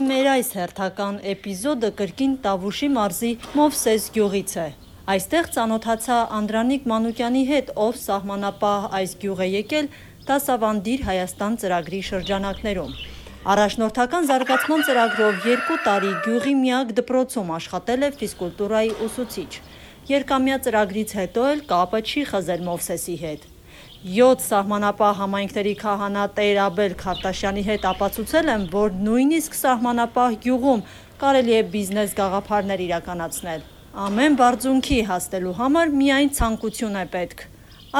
Մեր այս հերթական էպիզոդը կրկին Տավուշի մարզի Մովսես գյուղից է։ Այստեղ ծանոթացա Անդրանիկ Մանուկյանի հետ, ով սահմանապահ այս գյուղ է եկել «Դասավանդիր Հայաստան» ծրագրի շրջանակներում։ Առաջնորդական զարգացման ծրագրով երկու տարի գյուղի միակ դպրոցում աշխատել է ֆիզկուլտուրայի ուսուցիչ։ Երկամյա ծրագրից հետո էլ կապը չի խզել Մովսեսի հետ։ 7 սահմանապահ համայնքների քահանա Տեր-Աբել Քարտաշյանի հետ ապացուցել եմ, որ նույնիսկ սահմանապահ գյուղում կարելի է բիզնես գաղափարներ իրականացնել։ Ամեն բարձունքի հասնելու համար միայն ցանկություն է պետք։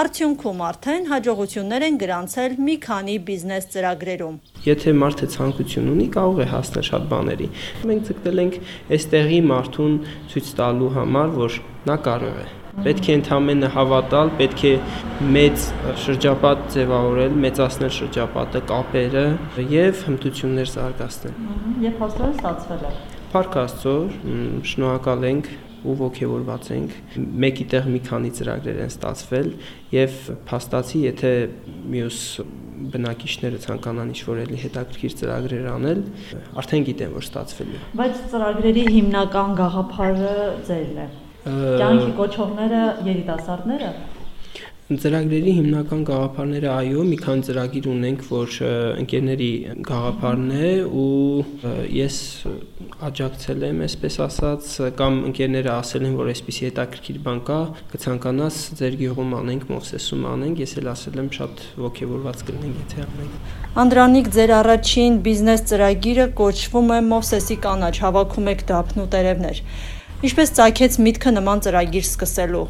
Արդյունքում արդեն հաջողություններ են գրանցել մի քանի բիզնես ծրագրերում։ Եթե մարդը ցանկություն ունի, կարող է հասնել շատ բաների։ Մենք ցկտել ենք այստեղի մարդուն ցույց տալու համար, որ նա կարող է Պետք է ընդամենը հավատալ, պետք է մեծ շրջապատ ձևավորել, մեծացնել շրջապատը, կապերը եւ հմտություններ զարգացնել։ Եվ հաստատ ստացվել է։ Փառք Աստծո, շնորհակալ ենք ու ողջավորված ենք։ Մեկի տեղ մի քանի ծրագրեր են ստացվել եւ փաստացի, եթե մյուս բնակիչները ցանկանան ինչ-որ էլի հետաքրքիր ծրագրեր անել, արդեն գիտեն, որ ստացվել է։ Բայց ծրագրերի հիմնական գաղափարը ձերն է։ Կյանքի կոչողները երիտասարդները Ծրագրերի հիմնական գաղափարները այո, մի քանի ծրագիր ունենք, որ ընկերների գաղափարն է ու ես աջակցել եմ, այսպես ասած, կամ ընկերները ասել են, որ այսպեսի հետաքրքիր բան կա, կցանկանաս ձեր գյուղում անենք, Մովսեսում անենք, ես էլ ասել եմ շատ ողջավորված կլինենք, եթե անենք։ Անդրանիկ, ձեր առաջին բիզնես ծրագիրը կոչվում է Մովսեսի կանաչ, հավաքում եք դափնու տերևներ։ Ինչպես ցակեց միտքը նման ծրագիր սկսելու։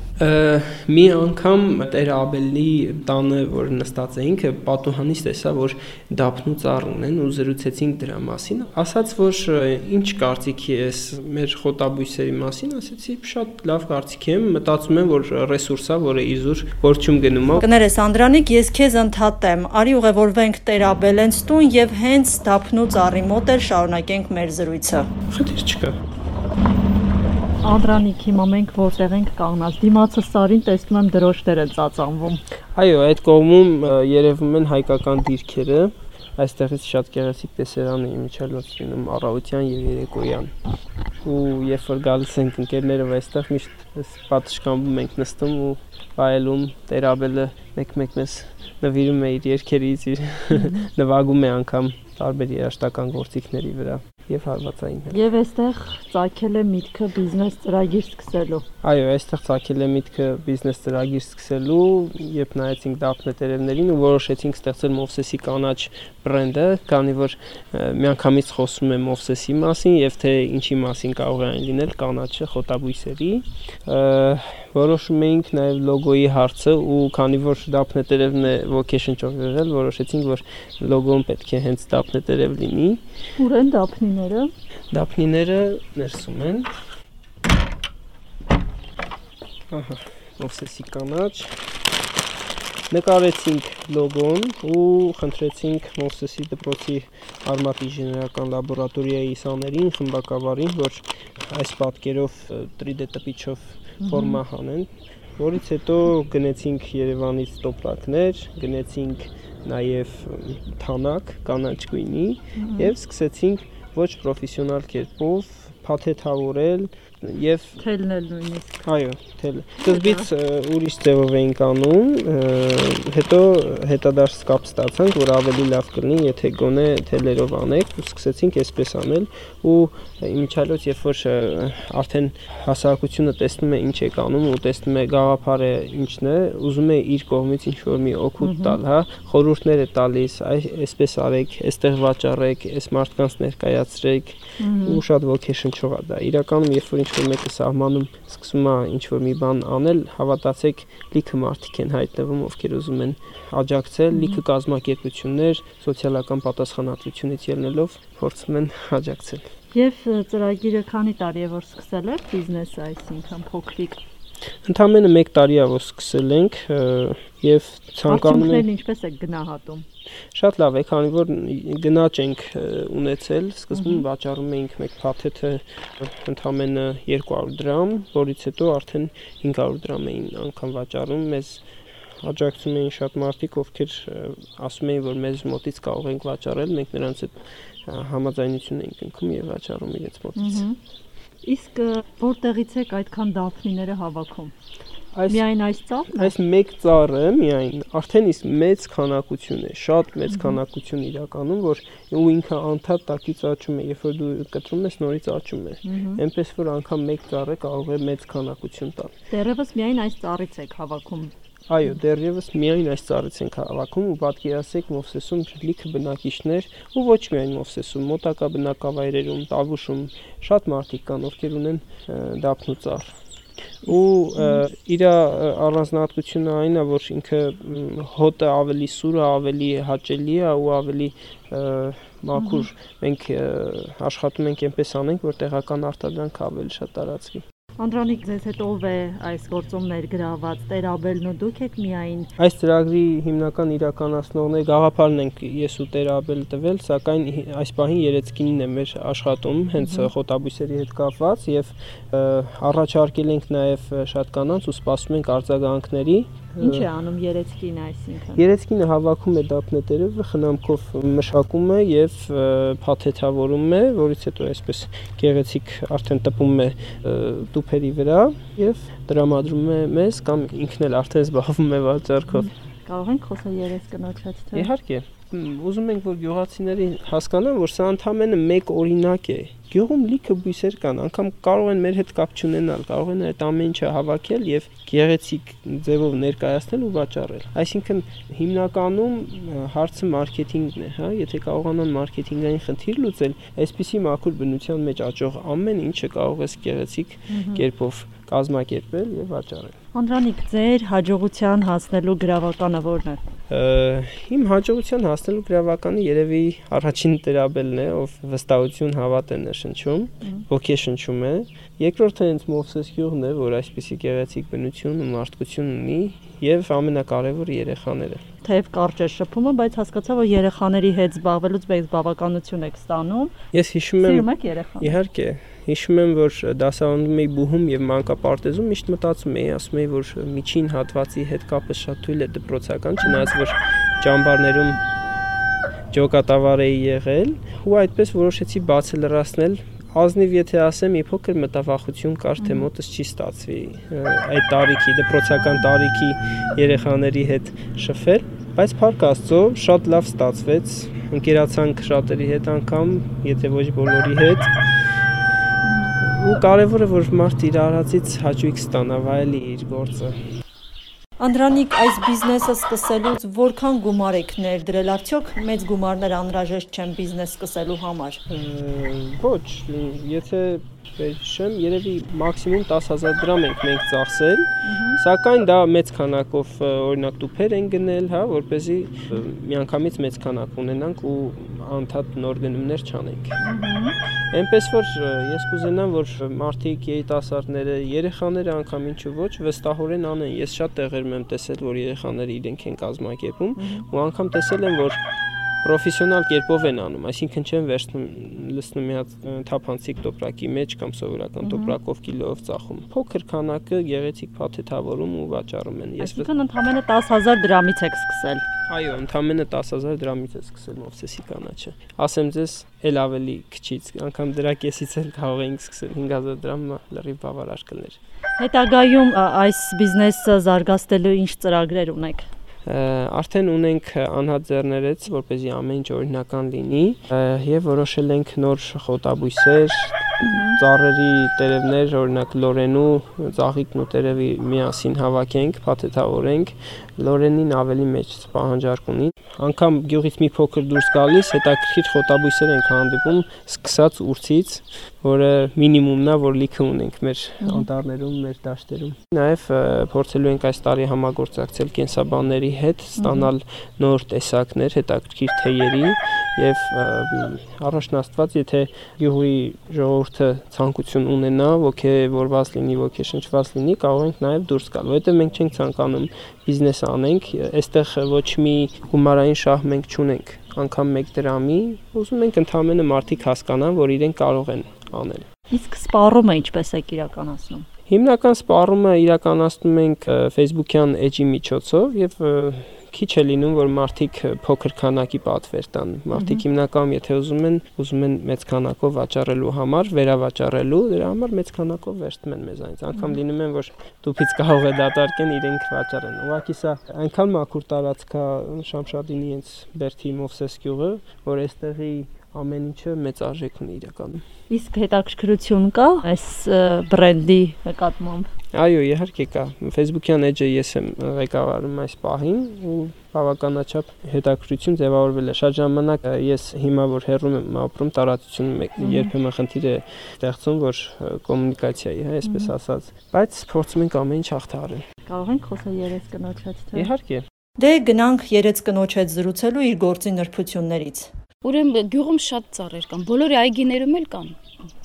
Մի անգամ Տեր Աբելի տանը, որ նստած էինք, պատուհանից տեսա, որ դափնու ծառ ունեն ու զրուցեցինք դրա մասին։ Ասաց, որ ինչ կարծիքի ես մեր խոտաբույսերի մասին, ասեցի, շատ լավ կարծիք եմ, մտածում եմ, որ ռեսուրս է, որը իզուր որչում գնում է։ Կներես Անդրանիկ, ես քեզ ընդհատեմ։ Արի ուղևորվենք Տեր Աբելենց տուն եւ հենց դափնու ծառի մոտ էլ շարունակենք մեր զրույցը։ Խնդիր չկա։ Անդրանիկ, հիմա մենք որտեղ ենք կանգնած։ Դիմացը սարին տեսնում եմ դրոշներ են ծածանվում։ Այո, այդ կողմում երևում են հայկական դիրքերը։ Այստեղից շատ գեղեցիկ տեսարան է իմիջալոց լինում առավոտյան եւ երեկոյան։ Ու երբ որ գալիս ենք ընկերներով այստեղ միշտ պատշգամբում ենք նստում ու վայելում Տերաբելը մեկ-մեկ մեզ նվիրում է իր երկերից, իր նվագում է անգամ տարբեր երաշտական գործիքների վրա եւ հարվածային հետ։ Եվ այստեղ ցակել է միտքը բիզնես ծրագիր սկսելու։ Այո, այստեղ ցակել է միտքը բիզնես ծրագիր սկսելու, երբ նայեցինք դափնե տերևներին ու որոշեցինք ստեղծել Մովսեսի կանաչ բրենդը, քանի որ միանգամից խոսում եմ Մովսեսի մասին եւ թե ինչի մասին կարող է այն լինել կանաչը խոտաբույսերի, որոշում էինք նաեւ լոգոյի հարցը ու քանի որ դափնե տերևն է ոգեշնչով եղել, որոշեցինք որ լոգոն պետք է հենց դափնե տերև լինի։ Ուր են դափնիները։ Դափնիները ներսում են։ Ահա, Մովսեսի կանաչ նկարեցինք լոգոն ու խնդրեցինք Մովսեսի դպրոցի արմատ ինժեներական լաբորատորիայի սաներին, խմբակավարին, որ այս պատկերով 3D տպիչով ֆորմա հանեն, որից հետո գնեցինք Երևանից տոպրակներ, գնեցինք նաև թանակ կանաչ գույնի եւ սկսեցինք ոչ պրոֆեսիոնալ կերպով փաթեթավորել եւ թելնել նույնիսկ։ Այո, թելը։ Սկզբից ուրիշ ձևով էինք անում, հետո հետադարձ կապ ստացանք, որ ավելի լավ կլինի, եթե գոնե թելերով անենք ու սկսեցինք այսպես անել ու իմիջալոց երբ որ արդեն հասարակությունը տեսնում է ինչ եք անում ու տեսնում է գաղափարը ինչն է, ուզում է իր կողմից ինչ որ մի օգուտ տալ, հա, խորհուրդներ է տալիս, այսպես արեք, այստեղ վաճառեք, այս մարդկանց ներկայացրեք ու շատ ոգեշնչող է դա։ Իրականում երբ որ ինչ որ մեկը սահմանում սկսում է ինչ որ մի բան անել, հավատացեք, լիքը մարդիկ են հայտնվում, ովքեր ուզում են աջակցել, լիքը կազմակերպություններ սոցիալական պատասխանատվությունից ելնելով փորձում են աջակցել։ Եվ ծրագիրը քանի տարի է որ սկսել եք բիզնեսը, այսինքն փոքրիկ Ընդամենը 1 տարի է որ սկսել ենք եւ ցանկանում ենք ինչպես է գնահատում։ Շատ լավ է, քանի որ գնաճ ենք ունեցել, սկզբում վաճառում էինք մեկ փաթեթը ընդամենը 200 դրամ, որից հետո արդեն 500 դրամ էին անգամ վաճառում, մեզ աջակցում էին շատ մարդիկ, ովքեր ասում էին, որ մեզ մոտից կարող ենք վաճառել, մենք նրանց հետ համաձայնություն ենք ընկնում եւ վաճառում իրենց մոտից։ Իսկ որտեղից եք այդքան դափնիները հավաքում։ Այս միայն այս ծառն։ Այս մեկ ծառը միայն արդեն իսկ մեծ քանակություն է, շատ մեծ քանակություն իրականում, որ ու ինքը անդադ տակից աճում է, երբ որ դու կտրում ես նորից աճում է։ Էնպես որ անգամ մեկ ծառը կարող է մեծ քանակություն տալ։ Դեռևս միայն այս ծառից եք հավաքում Այո, դեռևս միայն այս ծառից ենք հավաքում ու պատկերացեք Մովսեսում լիքը բնակիչներ ու ոչ միայն Մովսեսում, մոտակա բնակավայրերում, Տավուշում շատ մարդիկ կան, ովքեր ունեն դափնու ծառ ու իր առանձնահատկությունը այն է որ ինքը հոտը ավելի սուրը ավելի հաճելի է ու ավելի մաքուր մենք աշխատում ենք այնպես անենք որ տեղական արտադրանքը ավելի շատ տարածվի Անդրանիկ, ձեզ հետ ով է այս գործում ներգրաված, Տերաբելն ու դուք եք միայն։ Այս ծրագրի հիմնական իրականացնողները գաղափարն ենք ես ու Տերաբել տվել, սակայն այս պահին երեցկինն է մեր աշխատում, հենց խոտաբույսերի հետ կապված եւ առաջարկել ենք նաեւ շատ կանանց ու սպասում ենք արձագանքների Ինչ է անում Երեցկինը այսինքն։ Երեցկինը հավաքում է դափնետերը, խնամքով մշակում է եւ փաթեթավորում է, որից հետո այսպես գեղեցիկ արդեն տպում է տուփերի վրա եւ տրամադրում է մեզ կամ ինքն էլ արդեն զբաղվում է վաճառքով։ Կարող ենք խոսել երեցկնոջ հետ, թե։ Իհարկե ուզում ենք որ գյուղացիների հասկանան որ սա ընդամենը մեկ օրինակ է գյուղում լիքը բույսեր կան, անգամ կարող են մեր հետ կապ չունենալ, կարող են այդ ամեն ինչը հավաքել եւ գեղեցիկ ձևով ներկայացնել ու վաճառել։ Այսինքն հիմնականում հարցը մարքեթինգն է, հա, եթե կարողանան մարքեթինգային խնդիր լուծել, այսպիսի մաքուր բնության մեջ աճող ամեն ինչը կարող է գեղեցիկ կերպով կազմակերպել եւ վաճառել։ Անդրանիկ, ձեր հաջողության հասնելու գրավականը ո՞րն է։ Իմ հաջողության հասնելու գրավականը երևի առաջին տերաբելն է, ով վստահություն հավատ է նշնչում, ոգի շնչում է։ Երկրորդը հենց Մովսես գյուղն է, որ այսպիսի գեղեցիկ բնություն ու մարդկություն ունի, եւ ամենակարևորը երեխաները։ Թեև կարճ է շփումը, բայց հասկացա, որ երեխաների հետ զբաղվելուց մեծ բավականություն եք ստանում։ Ես հիշում եմ։ Սիրում եք երեխան։ Իհարկե, Հիշում եմ, որ դասավանդում էի բուհում եւ մանկապարտեզում միշտ մտածում էի, ասում էի, որ միջին հատվածի հետ կապը շատ թույլ է դպրոցական, չնայած որ ճամբարներում ջոկատավար էի եղել, ու այդպես որոշեցի բացը լրացնել ազնիվ եթե ասեմ, մի փոքր մտավախություն կար, թե մոտս չի ստացվի այդ տարիքի, դպրոցական տարիքի երեխաների հետ շփվել, բայց փառք Աստծո, շատ լավ ստացվեց։ Ընկերացանք շատերի հետ անգամ, եթե ոչ բոլորի հետ ու կարևորը որ մարդ իր արածից հաճույք ստանա, վայելի իր գործը։ Անդրանիկ, այս բիզնեսը սկսելուց որքան գումար եք ներդրել, արդյոք մեծ գումարներ անհրաժեշտ չեն բիզնես սկսելու համար։ Ոչ, եթե վերհիշեմ, երևի մաքսիմում 10000 դրամ ենք մենք ծախսել, սակայն դա մեծ քանակով օրինակ տուփեր են գնել, հա, որ เป զի միանգամից մեծ քանակ ունենանք ու անդադ նոր գնումներ չանենք։ Էնպես որ ես կուզենամ, որ մարդիկ, երիտասարդները, երեխաները անգամ ինչու ոչ վստահորեն անեն։ Ես շատ տեղերում եմ տեսել, որ երեխաները իրենք են կազմակերպում ու անգամ տեսել եմ, որ պրոֆեսիոնալ կերպով են անում, այսինքն չեն վերցնում լցնում մի հատ թափանցիկ տոպրակի մեջ կամ սովորական տոպրակով կիլոով ծախում։ Փոքր քանակը գեղեցիկ փաթեթավորում ու վաճառում են։ Ես Այսինքն ընդամենը 10000 դրամից եք սկսել։ Այո, ընդամենը 10000 դրամից է սկսել Մովսեսի կանաչը։ Ասեմ ձեզ, ել ավելի քչից, անգամ դրա կեսից էլ կարող էինք սկսել 5000 դրամը լրիվ բավարար կներ։ Հետագայում այս բիզնեսը զարգացնելու ինչ ծրագրեր ունեք արդեն ունենք անհատ ձեռներեց, որ เป զի ամեն ինչ օրինական լինի եւ որոշել ենք նոր խոտաբույսեր, ծառերի տերևներ, օրինակ լորենու, ծաղիկն ու տերևի միասին հավաքենք, փաթեթավորենք, լորենին ավելի մեծ պահանջարկ ունի։ Անկամ գյուղից մի փոքր դուրս գալիս, հետաքրքիր խոտաբույսեր ենք հանդիպում, սկսած ուրցից, որը մինիմումն է, որ լիքը ունենք մեր անտառներում, մեր դաշտերում։ Նաև փորձելու ենք այս տարի համագործակցել կենսաբանների հետ, ստանալ նոր տեսակներ, հետաքրքիր թեյերի եւ առաջնաստված, եթե գյուղի ժողովուրդը ցանկություն ունենա, ոգևորված լինի, ոգեշնչված լինի, կարող ենք նաեւ դուրս գալ, որովհետեւ մենք չենք ցանկանում բիզնես անենք, այստեղ ոչ մի գումարային շահ մենք չունենք, անգամ 1 դրամի, ուզում ենք ընդհանրապես մարդիկ հասկանան, որ իրենք կարող են անել։ Իսկ սպառումը ինչպես եք իրականացնում։ Հիմնական սպառումը իրականացնում ենք Facebook-յան էջի միջոցով եւ քիչ է լինում, որ մարդիկ փոքր քանակի պատվեր տան։ Մարդիկ հիմնականում, եթե ուզում են, ուզում են մեծ քանակով վաճառելու համար, վերավաճառելու, դրա համար մեծ քանակով վերցնում են մեզանից։ Անկամ լինում են, որ դուփից կարող է դատարկեն իրենք վաճառեն։ Ուղղակի սա այնքան մաքուր տարածք է Շամշադինի հենց Բերթի Մովսես գյուղը, որ այստեղի ամեն ինչը մեծ արժեք ունի իրականում։ Իսկ հետաքրքրություն կա այս բրենդի նկատմամբ։ Այո, իհարկե կա։ Facebook-յան էջը ես եմ ղեկավարում այս պահին ու բավականաչափ հետաքրքրություն ձևավորվել է։ Շատ ժամանակ ես հիմա որ հեռում եմ ապրում տարածությունում երբեմն խնդիր է ստեղծում, որ կոմունիկացիայի, հա, այսպես ասած, բայց փորձում ենք ամեն ինչ հաղթահարել։ Կարող ենք խոսալ երես կնոջ հետ, թե։ Իհարկե։ Դե գնանք երեց կնոջ հետ զրուցելու իր գործի նրբություններից։ Ուրեմն գյուղում շատ ծառեր կան, բոլորի այգիներում էլ կան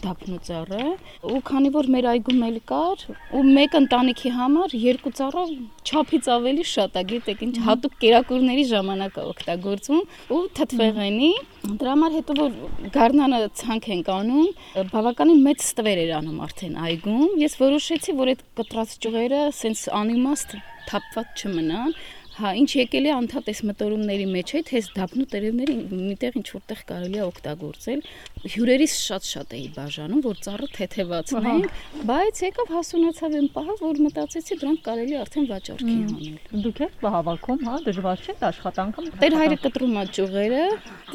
դափնու ծառը, ու քանի որ մեր այգում էլ կար, ու մեկ ընտանիքի համար երկու ծառը չափից ավելի շատ է, գիտեք, ինչ հատուկ կերակուրների ժամանակ օգտագործում ու թթվեղենի, դրա համար հետո որ գառնանը ցանկ ենք անում, բավականին մեծ ստվեր էր անում արդեն այգում, ես որոշեցի, որ այդ կտրած ճյուղերը սենց անիմաստ թափված չմնան, Հա, ինչ եկել է անդադ այս մտորումների մեջ է, թե այս դափնու տերևները միտեղ ինչ որտեղ կարելի է օգտագործել։ Հյուրերից շատ-շատ էի բաժանում, որ ծառը թեթևացնենք, բայց եկավ հասունացավ այն պահը, որ մտածեցի դրանք կարելի արդեն վաճառքի անել։ Դուք եք հավաքում, հա, դժվար չէ աշխատանքը։ Տեր հայրը կտրում է ճյուղերը,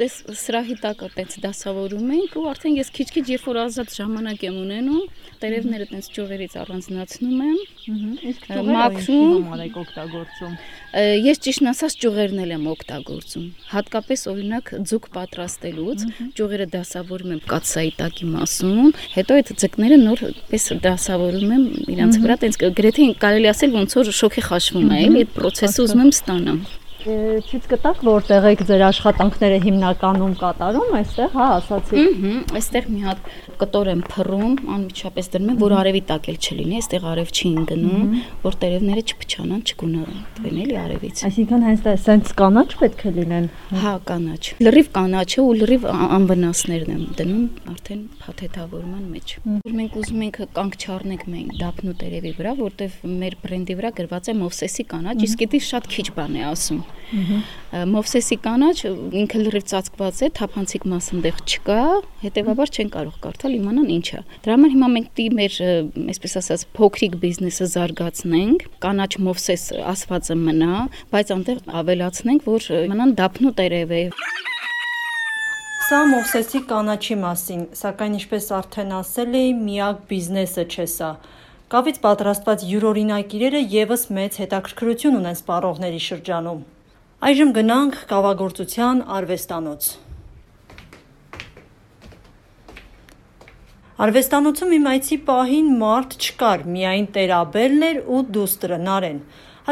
այս սրահի տակը տենց դասավորում ենք ու արդեն ես քիչ-քիչ երբ որ ազատ ժամանակ եմ ունենում, տերևները տենց ճյուղերից առանձնացնում եմ։ Իսկ մաքրում օգտագործում ես ճիշտն ասած ճյուղերն եմ օգտագործում։ Հատկապես օրինակ ձուկ պատրաստելուց ճյուղերը դասավորում եմ կաթսայի տակի մասում, հետո այդ ձկները նորպես դասավորում եմ իրանց վրա, տենց գրեթե կարելի ասել ոնց որ շոքի խաշվում է, էլի այդ process-ը ուզում եմ ստանամ ցույց կտակ որտեղ եք ձեր աշխատանքները հիմնականում կատարում այստեղ, հա, ասացի։ Ահա, այստեղ մի հատ կտոր եմ փռում, անմիջապես դրում եմ, որ արևի տակ էլ չլինի, այստեղ արև չի ընկնում, որ տերևները չփչանան, չգունարան, էլի արևից։ Այսինքն հենց դա սենց կանաչ պետք է լինեն։ Հա, կանաչ։ Լրիվ կանաչը ու լրիվ անվնասներն եմ դնում արդեն փաթեթավորման մեջ։ Որ մենք ուզում ենք կանգ չառնենք մենք դափնու տերևի վրա, որտեվ մեր բրենդի վրա գրված է Մովսեսի կանաչ, իսկ դա շատ քիչ բան է ասում։ Մովսեսի կանաչ ինքը լրիվ ծածկված է, թափանցիկ մաս այնտեղ չկա, հետեւաբար չեն կարող կարդալ իմանան ինչ է։ Դրա համար հիմա մենք դի մեր, այսպես ասած, փոքրիկ բիզնեսը զարգացնենք, կանաչ Մովսես ասվածը մնա, բայց այնտեղ ավելացնենք, որ իմանան դափնու տերև է։ Սա Մովսեսի կանաչի մասին, սակայն ինչպես արդեն ասել էի, միակ բիզնեսը չէ սա։ Կավից պատրաստված յուրօրինակ իրերը եւս մեծ հետաքրքրություն ունեն սպառողների շրջանում։ Այժմ գնանք կավագործության արվեստանոց։ Արվեստանոցում իմ այցի պահին մարդ չկար, միայն Տերաբելն էր ու դուստրը Նարեն։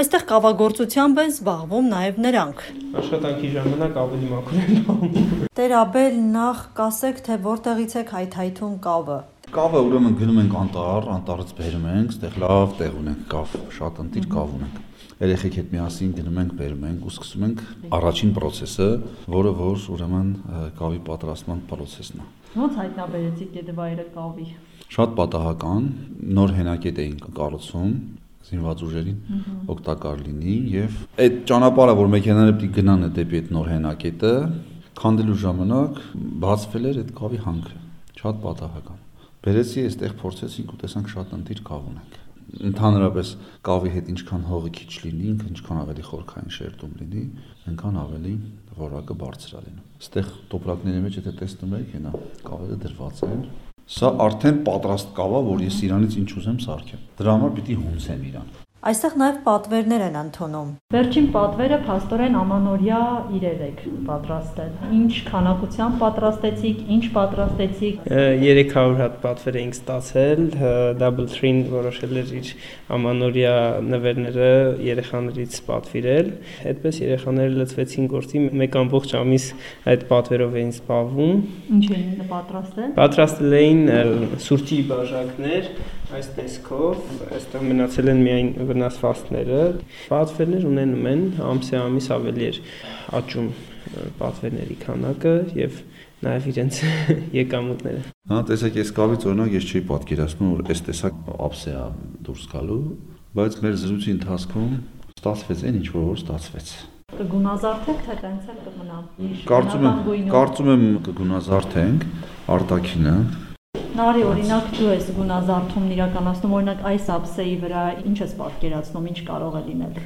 Այստեղ կավագործությամբ են զբաղվում նաև նրանք։ Աշխատանքի ժամանակ ավելի մաքուր են բանում։ Տերաբել նախ կասեք, թե որտեղից եք հայթայթում կավը։ Կավը ուրեմն գնում ենք անտառ, անտառից բերում ենք, այդտեղ լավ տեղ ունենք կավ, շատ ընտիր կավ ունենք երեխեք հետ միասին գնում ենք, բերում ենք ու սկսում ենք առաջին process-ը, որը որ ուրեմն կավի պատրաստման process-ն է։ Ոնց հայտնաբերեցիք Գեդվայրը կավի։ Շատ պատահական, նոր հենակետ էինք կառուցում, զինված ուժերին օգտակար լինի եւ այդ ճանապարհը, որ մեքենաները պիտի գնան դեպի այդ նոր հենակետը, քանդելու ժամանակ բացվել էր այդ կավի հանքը։ Շատ պատահական։ Բերեցի այստեղ փորձեցինք ու տեսանք շատ ընտիր կավ ունենք ընդհանրապես կավի հետ ինչքան հողի քիչ լինի, ինքը ինչքան ավելի խորքային շերտում լինի, այնքան ավելի որակը բարձր է լինում։ Այստեղ տոպրակների մեջ եթե տեսնում եք, հենա կավերը դրված են։ Սա արդեն պատրաստ կավ է, որ ես իրանից ինչ ուզեմ սարքեմ։ Դրա համար պիտի հունցեմ իրան։ Այստեղ նաև պատվերներ են ընդունում։ Վերջին պատվերը փաստորեն ամանորյա իրեր եք պատրաստել։ Ինչ քանակությամբ պատրաստեցիք, ինչ պատրաստեցիք։ 300 հատ պատվեր էինք ստացել, Double Tree-ն որոշել էր իր ամանորյա նվերները երեխաներից պատվիրել։ Այդպես երեխաները լծվեցին գործի, մեկ ամբողջ ամիս այդ պատվերով էին զբաղվում։ Ինչ էին պատրաստել։ Պատրաստել էին սուրճի բաժակներ, այս տեսքով, այստեղ մնացել են միայն վնասվածքները։ Պատվերներ ունենում են ամսե ամիս ավելի էր աճում պատվերների քանակը եւ նաև իրենց եկամուտները։ Հա, տեսեք, այս կավից օրինակ ես չի պատկերացնում, որ այս տեսակ ապս է դուրս գալու, բայց մեր զրույցի ընթացքում ստացվեց այն ինչ որ ստացվեց։ Կգունազարդեք թե էլ կմնա։ Կարծում եմ, կարծում եմ կգունազարդենք արտակինը, Նարի օրինակ դու ես գունազարդումն իրականացնում, օրինակ այս ապսեի վրա ինչ ես պատկերացնում, ինչ կարող է լինել։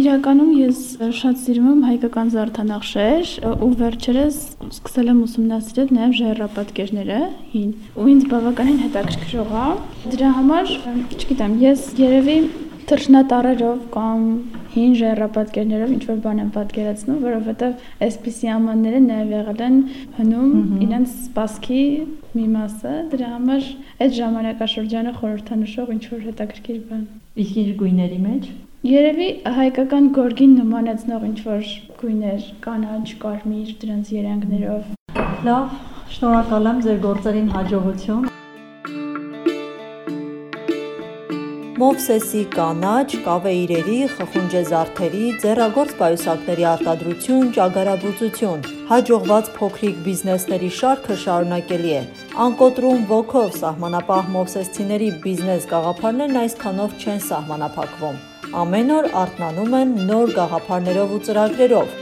Իրականում ես շատ սիրում եմ հայկական զարդանախշեր ու վերջերս սկսել եմ ուսումնասիրել նաև ժայռապատկերները հին ու ինձ բավականին հետաքրքրող է դրա համար չգիտեմ ես երևի թրջնատարերով կամ հին ժայռապատկերներով ինչ որ բան եմ պատկերացնում, որովհետև այսպիսի ամանները նաև եղել են հնում իրենց սպասքի մի մասը, դրա համար այդ ժամանակաշրջանը խորհրդանշող ինչ որ հետաքրքիր բան։ Իսկ իր գույների մեջ? Երևի հայկական գորգին նմանեցնող ինչ որ գույներ, կանաչ, կարմիր, դրանց երանգներով։ Լավ, շնորհակալ եմ ձեր գործերին հաջողություն։ Մովսեսի կանաչ, կավե իրերի, խխունջե զարդերի, ձեռագործ պայուսակների արտադրություն, ճագարաբուծություն։ Հաջողված փոքրիկ բիզնեսների շարքը շարունակելի է։ Անկոտրում ոգով սահմանապահ մովսեսցիների բիզնես գաղափարներն այսքանով չեն սահմանափակվում ամեն օր արթնանում են նոր գաղափարներով ու ծրագրերով։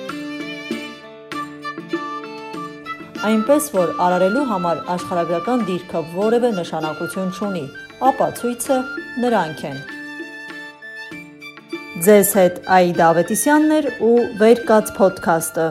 Այնպես որ արարելու համար աշխարհագրական դիրքը որևէ նշանակություն չունի, ապա ցույցը նրանք են։ Ձեզ հետ Աիդա Ավետիսյանն էր ու Վերկաց ոդքասթը։